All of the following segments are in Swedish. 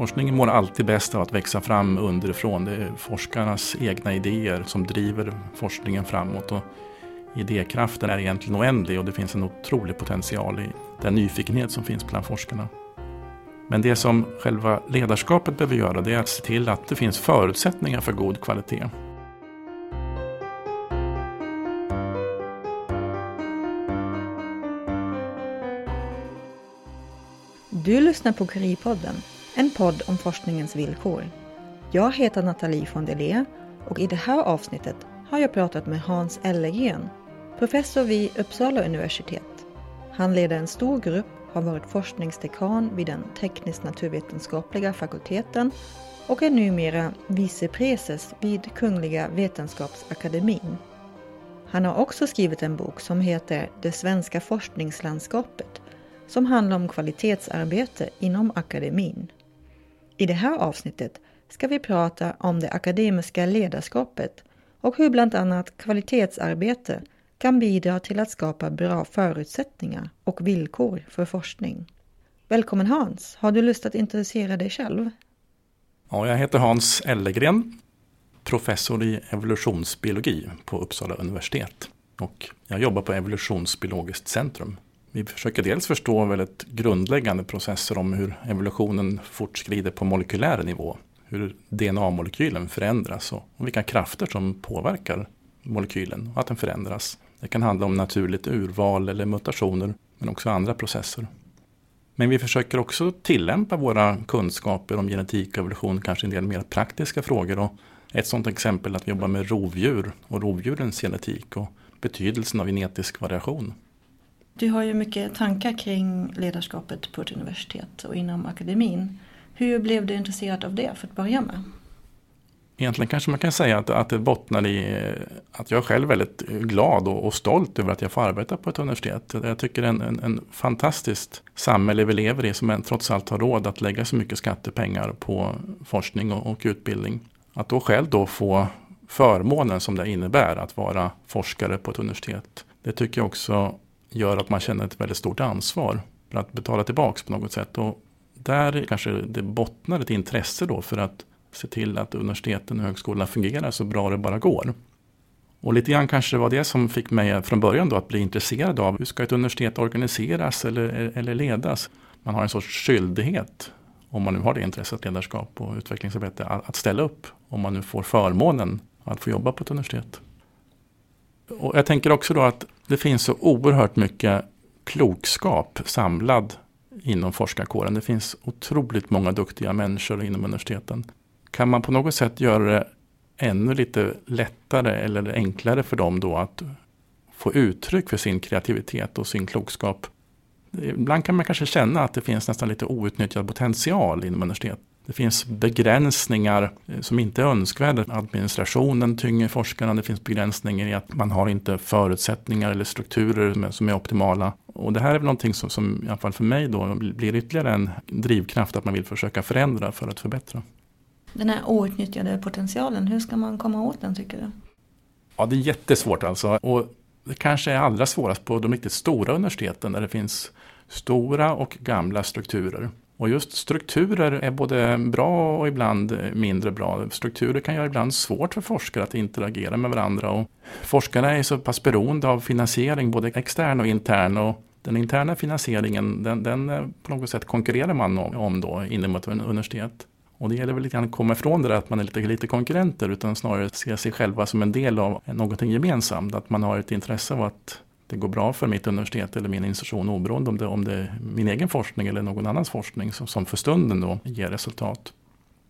Forskningen mår alltid bäst av att växa fram underifrån. Det är forskarnas egna idéer som driver forskningen framåt. Och idékraften är egentligen oändlig och det finns en otrolig potential i den nyfikenhet som finns bland forskarna. Men det som själva ledarskapet behöver göra det är att se till att det finns förutsättningar för god kvalitet. Du lyssnar på Curie-podden, en podd om forskningens villkor. Jag heter Nathalie von der och i det här avsnittet har jag pratat med Hans Ellegren, professor vid Uppsala universitet. Han leder en stor grupp, har varit forskningsdekan vid den tekniskt-naturvetenskapliga fakulteten och är numera vicepreses vid Kungliga Vetenskapsakademin. Han har också skrivit en bok som heter Det svenska forskningslandskapet som handlar om kvalitetsarbete inom akademin. I det här avsnittet ska vi prata om det akademiska ledarskapet och hur bland annat kvalitetsarbete kan bidra till att skapa bra förutsättningar och villkor för forskning. Välkommen Hans! Har du lust att introducera dig själv? Ja, jag heter Hans Ellegren, professor i evolutionsbiologi på Uppsala universitet. Och jag jobbar på Evolutionsbiologiskt centrum vi försöker dels förstå väldigt grundläggande processer om hur evolutionen fortskrider på molekylär nivå. Hur DNA-molekylen förändras och, vilka krafter som påverkar molekylen och att den förändras. Det kan handla om naturligt urval eller mutationer men också andra processer. Men vi försöker också tillämpa våra kunskaper om genetik och evolution, kanske en del mer praktiska frågor. Och ett sådant exempel är att vi jobbar med rovdjur och rovdjurens genetik och betydelsen av genetisk variation. Du har ju mycket tankar kring ledarskapet på ett universitet och inom akademin. Hur blev du intresserad av det för att börja med? Egentligen kanske man kan säga att, att det bottnar i att jag är själv väldigt glad och, och, stolt över att jag får arbeta på ett universitet. Jag tycker en, en, en fantastiskt samhälle vi lever i som trots allt har råd att lägga så mycket skattepengar på forskning och, och utbildning. Att då själv då få förmånen som det innebär att vara forskare på ett universitet. Det tycker jag också gör att man känner ett väldigt stort ansvar för att betala tillbaka på något sätt. Och där kanske det bottnar ett intresse då för att se till att universiteten och högskolorna fungerar så bra det bara går. Och lite grann kanske det var det som fick mig från början då att bli intresserad av hur ska ett universitet organiseras eller, eller ledas. Man har en sorts skyldighet, om man nu har det intresset, ledarskap och utvecklingsarbete, att ställa upp om man nu får förmånen att få jobba på ett universitet. Och jag tänker också då att det finns så oerhört mycket klokskap samlad inom forskarkåren. Det finns otroligt många duktiga människor inom universiteten. Kan man på något sätt göra det ännu lite lättare eller enklare för dem då att få uttryck för sin kreativitet och sin klokskap. Ibland kan man kanske känna att det finns nästan lite outnyttjad potential inom universitet. Det finns begränsningar eh, som inte är önskvärda. Administrationen tynger forskarna. Det finns begränsningar i att man har inte förutsättningar eller strukturer som är optimala. Och det här är väl någonting som, som i alla fall för mig då blir ytterligare en drivkraft att man vill försöka förändra för att förbättra. Den här outnyttjade potentialen, hur ska man komma åt den tycker du? Ja, det är jättesvårt alltså. Och det kanske är allra svårast på de riktigt stora universiteten där det finns stora och gamla strukturer. Och just strukturer är både bra och ibland mindre bra. Strukturer kan göra ibland svårt för forskare att interagera med varandra. Och forskarna är så pass beroende av finansiering, både extern och intern. Och den interna finansieringen, den, den eh, på något sätt konkurrerar man om då inom ett universitet. Och det gäller väl lite grann att komma ifrån det där att man är lite, lite konkurrenter utan snarare se sig själva som en del av någonting gemensamt. Att man har ett intresse av att det går bra för mitt universitet eller min institution oberoende om det, om det är min egen forskning eller någon annans forskning som, som för stunden då ger resultat.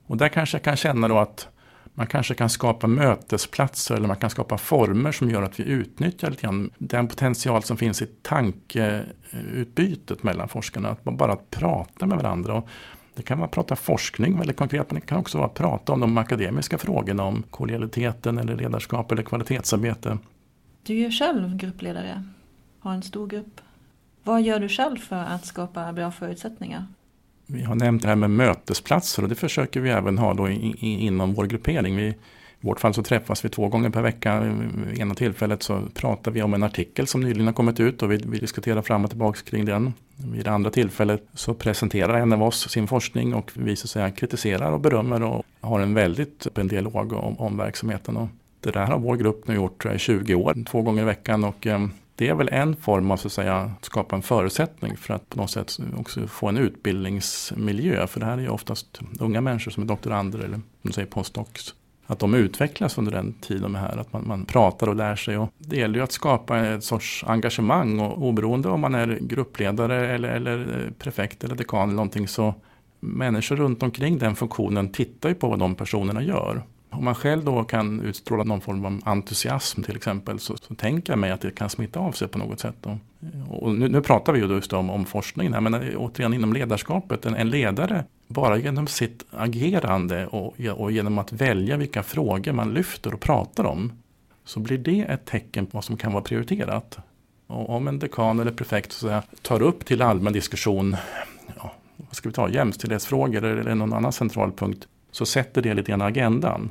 Och där kanske jag kan känna då att man kanske kan skapa mötesplatser eller man kan skapa former som gör att vi utnyttjar lite grann den potential som finns i tankeutbytet mellan forskarna. Att bara att prata med varandra. Och det kan vara att prata forskning väldigt konkret, men det kan också vara att prata om de akademiska frågorna om kollegialiteten eller ledarskap eller kvalitetsarbete. Du är ju själv gruppledare, har en stor grupp. Vad gör du själv för att skapa bra förutsättningar? Vi har nämnt det här med mötesplatser och det försöker vi även ha då i, i, inom vår gruppering. Vi, I vårt fall så träffas vi två gånger per vecka. Vid ena tillfället så pratar vi om en artikel som nyligen har kommit ut och vi, vi diskuterar fram och tillbaka kring den. Vid det andra tillfället så presenterar en av oss sin forskning och vi så att säga kritiserar och berömmer och har en väldigt öppen dialog om, om verksamheten. Och det där har vår grupp nu gjort i 20 år, två gånger i veckan. Och, eh, det är väl en form av så att säga, skapa en förutsättning för att på något sätt också få en utbildningsmiljö. För det här är ju oftast unga människor som är doktorander eller som säger postdocs att de utvecklas under den tid de är här. Att man, man pratar och lär sig. Och det gäller ju att skapa ett sorts engagemang. Och oberoende om man är gruppledare eller, eller eh, prefekt eller dekan eller någonting så människor runt omkring den funktionen tittar ju på vad de personerna gör. Om man själv då kan utstråla någon form av entusiasm till exempel så, så tänker jag mig att det kan smitta av sig på något sätt. Då. Och nu, nu pratar vi ju just om, om forskningen här, men eh, återigen inom ledarskapet. En, en ledare, bara genom sitt agerande och, och genom att välja vilka frågor man lyfter och pratar om så blir det ett tecken på vad som kan vara prioriterat. Och om en dekan eller prefekt så säga, tar upp till allmän diskussion ja, vad ska vi ta, jämställdhetsfrågor eller någon annan central punkt så sätter det lite grann agendan.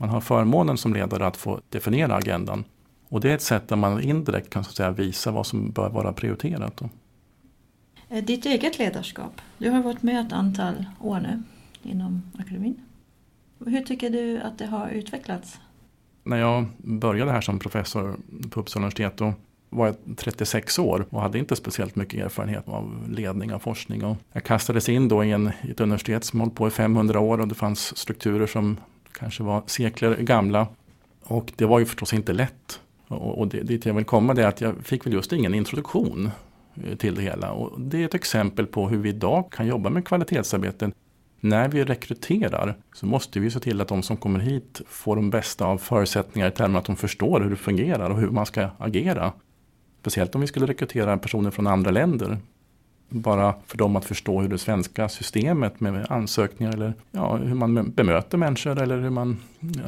Man har förmånen som ledare att få definiera agendan. Och det är ett sätt där man indirekt kan så att säga, visa vad som bör vara prioriterat. Då. Eh, ditt eget ledarskap, du har varit med ett antal år nu inom akademin. Hur tycker du att det har utvecklats? När jag började här som professor på Uppsala universitet då var jag 36 år och hade inte speciellt mycket erfarenhet av ledning av forskning. Och jag kastades in då i, en, i ett universitet som hållit på i 500 år och det fanns strukturer som kanske var sekler gamla. Och det var ju förstås inte lätt. Och, och det, dit jag vill komma det är att jag fick väl just ingen introduktion eh, till det hela. Och det är ett exempel på hur vi idag kan jobba med kvalitetsarbeten. När vi rekryterar så måste vi se till att de som kommer hit får de bästa av förutsättningar i termer att de förstår hur det fungerar och hur man ska agera. Speciellt om vi skulle rekrytera personer från andra länder. Bara för dem att förstå hur det svenska systemet med ansökningar eller ja, hur man bemöter människor eller hur man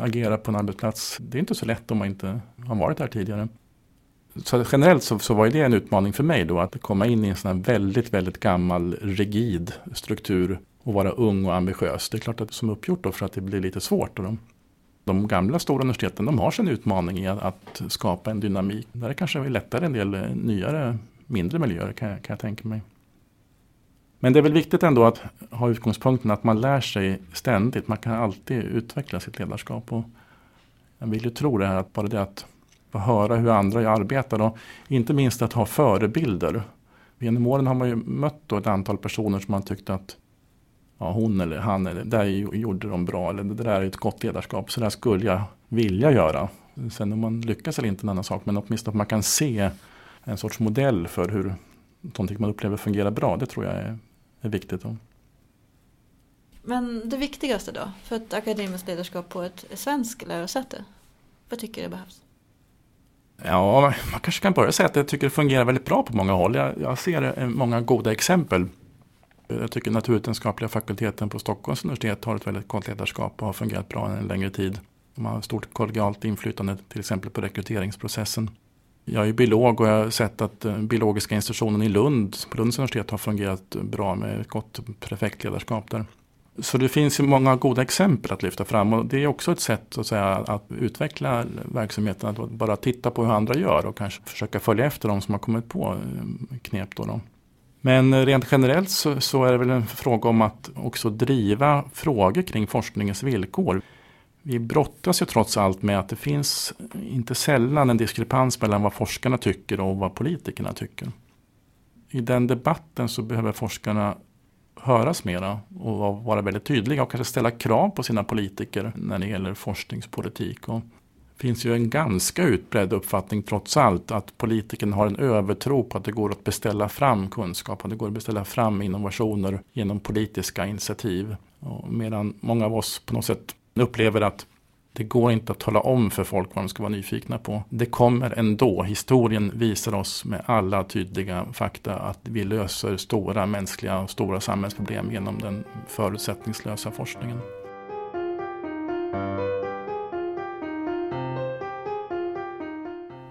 agerar på en arbetsplats. Det är inte så lätt om man inte har varit där tidigare. Så generellt så, så var det en utmaning för mig då att komma in i en sån här väldigt, väldigt gammal rigid struktur och vara ung och ambitiös. Det är klart att det är som uppgjort då för att det blir lite svårt. Då de gamla stora universiteten de har sin utmaning i att, att skapa en dynamik. Där är kanske lättare en del eh, nyare, mindre miljöer kan, kan jag tänka mig. Men det är väl viktigt ändå att ha utgångspunkten att man lär sig ständigt. Man kan alltid utveckla sitt ledarskap. Och jag vill ju tro det här att bara det att få höra hur andra arbetar och inte minst att ha förebilder. Genom åren har man ju mött ett antal personer som man tyckte att ja, hon eller han, eller, där gjorde de bra, eller det där är ett gott ledarskap, så där skulle jag vilja göra. Sen om man lyckas eller inte är en annan sak, men åtminstone att man kan se en sorts modell för hur någonting man upplever fungerar bra, det tror jag är, är viktigt. Men det viktigaste då, för ett akademiskt ledarskap på ett svenskt lärosäte, vad tycker du behövs? Ja, man kanske kan börja säga att jag tycker det fungerar väldigt bra på många håll. Jag, jag ser många goda exempel jag tycker naturvetenskapliga fakulteten på Stockholms universitet har ett väldigt gott ledarskap och har fungerat bra en längre tid. De har stort kollegialt inflytande till exempel på rekryteringsprocessen. Jag är biolog och jag har sett att eh, biologiska institutionen i Lund, på Lunds universitet, har fungerat bra med ett gott prefektledarskap där. Så det finns ju många goda exempel att lyfta fram och det är också ett sätt att, säga, att utveckla verksamheten. Att bara titta på hur andra gör och kanske försöka följa efter de som har kommit på eh, knep. Då, då. Men eh, rent generellt så, så, är det väl en fråga om att också driva frågor kring forskningens villkor. Vi brottas ju trots allt med att det finns inte sällan en diskrepans mellan vad forskarna tycker och vad politikerna tycker. I den debatten så behöver forskarna höras mera och vara väldigt tydliga och kanske ställa krav på sina politiker när det gäller forskningspolitik. Och finns ju en ganska utbredd uppfattning trots allt att politikerna har en övertro på att det går att beställa fram kunskap, att det går att beställa fram innovationer genom politiska initiativ. Och medan många av oss på något sätt upplever att det går inte att tala om för folk vad de ska vara nyfikna på. Det kommer ändå. Historien visar oss med alla tydliga fakta att vi löser stora mänskliga och stora samhällsproblem genom den förutsättningslösa forskningen.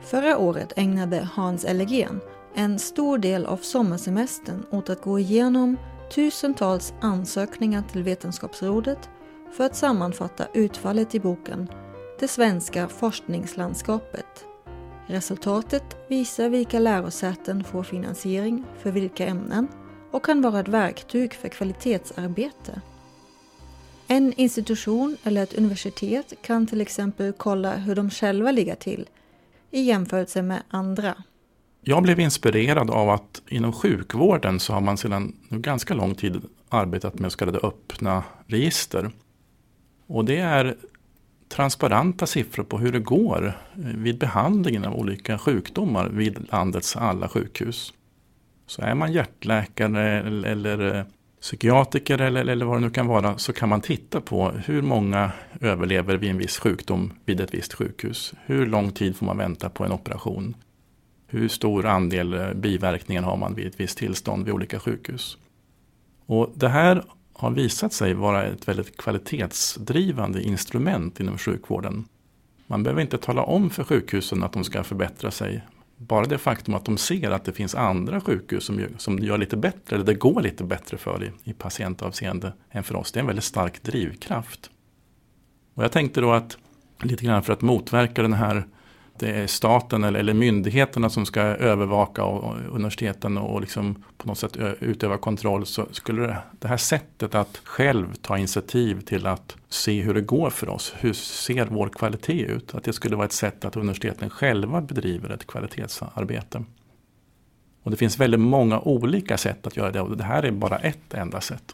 Förra året ägnade Hans Ellegén en stor del av sommarsemestern åt att gå igenom tusentals ansökningar till Vetenskapsrådet för att sammanfatta utfallet i boken det svenska forskningslandskapet. Resultatet visar vilka lärosäten får finansiering för vilka ämnen och kan vara ett verktyg för kvalitetsarbete. En institution eller ett universitet kan till exempel kolla hur de själva ligger till i jämförelse med andra. Jag blev inspirerad av att inom sjukvården så har man sedan ganska lång tid arbetat med så kallade öppna register. Och det är transparenta siffror på hur det går vid behandlingen av olika sjukdomar vid landets alla sjukhus. Så är man hjärtläkare eller eh, psykiatriker eller, eller vad det nu kan vara så kan man titta på hur många överlever vid en viss sjukdom vid ett visst sjukhus. Hur lång tid får man vänta på en operation? Hur stor andel eh, biverkningar har man vid ett visst tillstånd vid olika sjukhus? Och det här har visat sig vara ett väldigt kvalitetsdrivande instrument inom sjukvården. Man behöver inte tala om för sjukhusen att de ska förbättra sig. Bara det faktum att de ser att det finns andra sjukhus som gör, som gör lite bättre, eller det går lite bättre för i, i patientavseende än för oss. Det är en väldigt stark drivkraft. Och jag tänkte då att lite grann för att motverka den här det är staten eller, eller myndigheterna som ska övervaka och, och universiteten och liksom på något sätt utöva kontroll så skulle det, det här sättet att själv ta initiativ till att se hur det går för oss, hur ser vår kvalitet ut, att det skulle vara ett sätt att universiteten själva bedriver ett kvalitetsarbete. Och det finns väldigt många olika sätt att göra det och det här är bara ett enda sätt.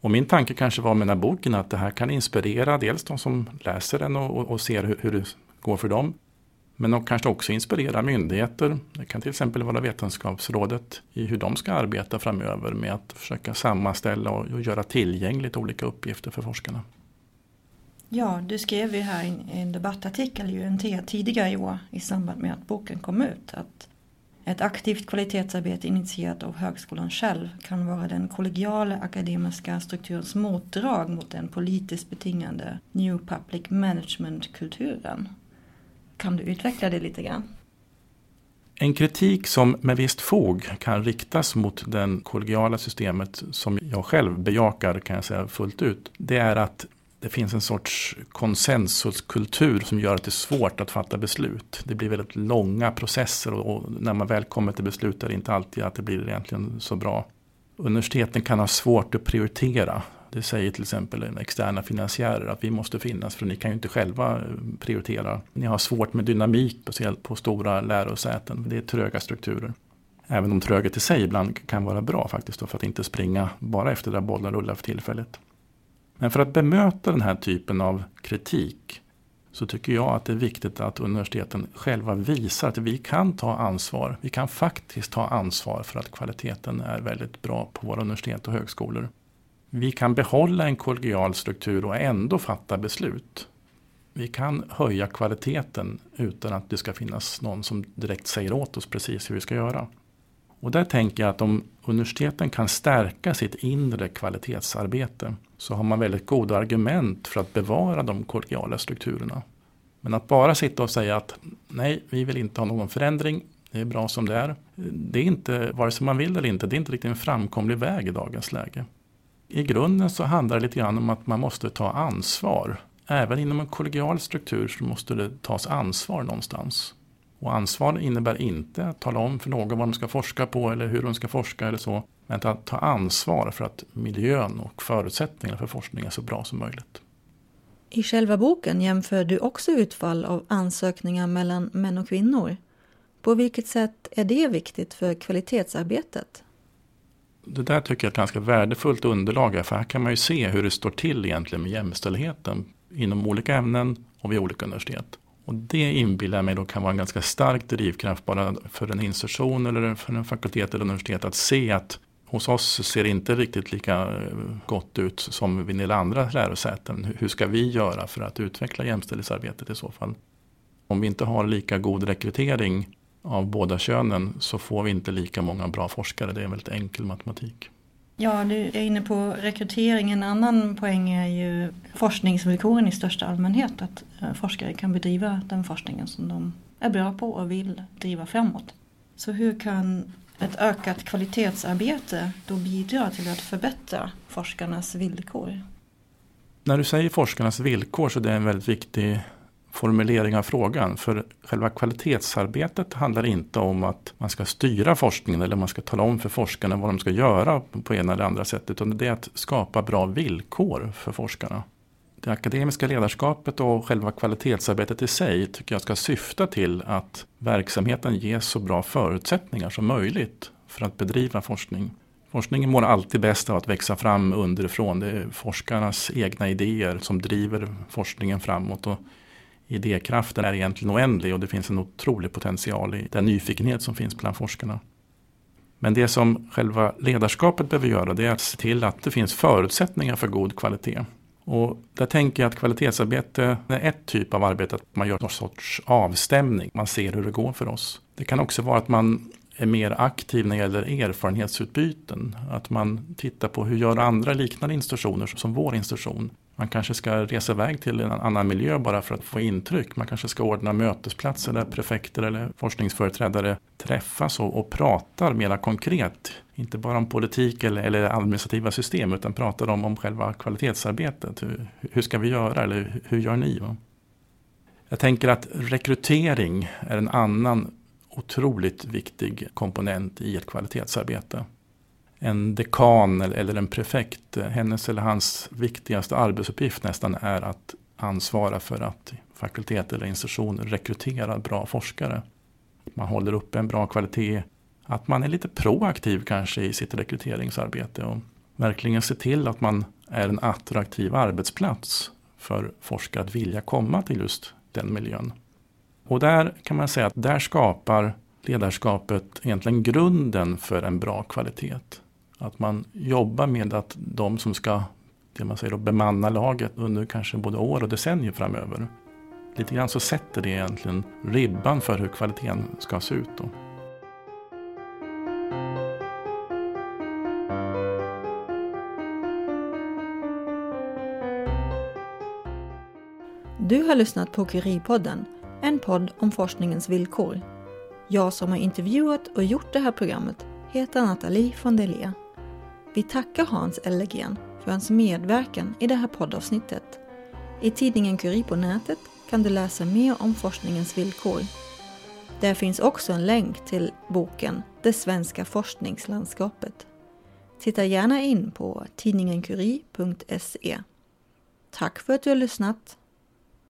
Och min tanke kanske var med den här boken att det här kan inspirera dels de som läser den och, och, och ser hur, hur det går för dem. Men de kanske också inspirerar myndigheter. Det kan till exempel vara Vetenskapsrådet i hur de ska arbeta framöver med att försöka sammanställa och göra tillgängligt olika uppgifter för forskarna. Ja, du skrev ju här i en debattartikel i UNT tidigare i år i samband med att boken kom ut att ett aktivt kvalitetsarbete initierat av högskolan själv kan vara den kollegiala akademiska strukturens motdrag mot den politiskt betingade New Public Management-kulturen. Kan du utveckla det lite grann? En kritik som med visst fog kan riktas mot det kollegiala systemet som jag själv bejakar kan jag säga fullt ut. Det är att det finns en sorts konsensuskultur som gör att det är svårt att fatta beslut. Det blir väldigt långa processer och när man väl kommer till beslut är det inte alltid att det blir egentligen så bra. Universiteten kan ha svårt att prioritera det säger till exempel externa finansiärer att vi måste finnas för ni kan ju inte själva eh, prioritera. Ni har svårt med dynamik speciellt på stora lärosäten. Det är tröga strukturer. Även om tröghet i sig ibland kan vara bra faktiskt för att inte springa bara efter där bollen rullar för tillfället. Men för att bemöta den här typen av kritik så tycker jag att det är viktigt att universiteten själva visar att vi kan ta ansvar. Vi kan faktiskt ta ansvar för att kvaliteten är väldigt bra på våra universitet och högskolor vi kan behålla en kollegial struktur och ändå fatta beslut. Vi kan höja kvaliteten utan att det ska finnas någon som direkt säger åt oss precis hur vi ska göra. Och där tänker jag att om universiteten kan stärka sitt inre kvalitetsarbete så har man väldigt goda argument för att bevara de kollegiala strukturerna. Men att bara sitta och säga att nej, vi vill inte ha någon förändring, det är bra som det är. Det är inte, vare sig man vill eller inte, det är inte riktigt en framkomlig väg i dagens läge i grunden så handlar det lite grann om att man måste ta ansvar. Även inom en kollegial struktur så måste det tas ansvar någonstans. Och ansvar innebär inte att tala om för någon vad de ska forska på eller hur de ska forska eller så. Men att ta ansvar för att miljön och förutsättningarna för forskning är så bra som möjligt. I själva boken jämför du också utfall av ansökningar mellan män och kvinnor. På vilket sätt är det viktigt för kvalitetsarbetet? Det där tycker jag är ett ganska värdefullt underlag. För här kan man ju se hur det står till egentligen med jämställdheten inom olika ämnen och vid olika universitet. Och det inbillar jag mig då kan vara en ganska stark drivkraft bara för en institution eller för en fakultet eller universitet att se att hos oss ser det inte riktigt lika eh, gott ut som vid en del andra lärosäten. Hur ska vi göra för att utveckla jämställdhetsarbetet i så fall? Om vi inte har lika god rekrytering av båda könen så får vi inte lika många bra forskare. Det är en väldigt enkel matematik. Ja, du är inne på rekrytering. En annan poäng är ju forskningsvillkoren i största allmänhet. Att eh, forskare kan bedriva den forskningen som de är bra på och vill driva framåt. Så hur kan ett ökat kvalitetsarbete då bidra till att förbättra forskarnas villkor? När du säger forskarnas villkor så är det en väldigt viktig formulering av frågan. För själva kvalitetsarbetet handlar inte om att man ska styra forskningen eller man ska tala om för forskarna vad de ska göra på ena eller andra sättet. Utan det är att skapa bra villkor för forskarna. Det akademiska ledarskapet och själva kvalitetsarbetet i sig tycker jag ska syfta till att verksamheten ges så bra förutsättningar som möjligt för att bedriva forskning. Forskningen mår alltid bäst av att växa fram underifrån. Det är forskarnas egna idéer som driver forskningen framåt. Och idékraften är egentligen oändlig och det finns en otrolig potential i den nyfikenhet som finns bland forskarna. Men det som själva ledarskapet behöver göra det är att se till att det finns förutsättningar för god kvalitet. Och där tänker jag att kvalitetsarbete är ett typ av arbete, att man gör någon sorts avstämning. Man ser hur det går för oss. Det kan också vara att man är mer aktiv när det gäller erfarenhetsutbyten. Att man tittar på hur gör andra liknande institutioner som vår institution. Man kanske ska resa iväg till en annan miljö bara för att få intryck. Man kanske ska ordna mötesplatser där prefekter eller forskningsföreträdare träffas och, och pratar mera konkret. Inte bara om politik eller, eller administrativa system utan pratar om, om själva kvalitetsarbetet. Hur, hur ska vi göra eller hur gör ni? Va? Jag tänker att rekrytering är en annan otroligt viktig komponent i ett kvalitetsarbete. En dekan eller en prefekt, hennes eller hans viktigaste arbetsuppgift nästan är att ansvara för att fakultet eller institution rekryterar bra forskare. Man håller upp en bra kvalitet, att man är lite proaktiv kanske i sitt rekryteringsarbete och verkligen ser till att man är en attraktiv arbetsplats för forskare att vilja komma till just den miljön. Och där kan man säga att där skapar ledarskapet egentligen grunden för en bra kvalitet. Att man jobbar med att de som ska det man säger då, bemanna laget under kanske både år och decennier framöver. Lite grann så sätter det egentligen ribban för hur kvaliteten ska se ut. Då. Du har lyssnat på Curie-podden en podd om forskningens villkor. Jag som har intervjuat och gjort det här programmet heter Nathalie von Delia. Vi tackar Hans Ellegren för hans medverkan i det här poddavsnittet. I tidningen Curie på nätet kan du läsa mer om forskningens villkor. Där finns också en länk till boken Det svenska forskningslandskapet. Titta gärna in på tidningencurie.se. Tack för att du har lyssnat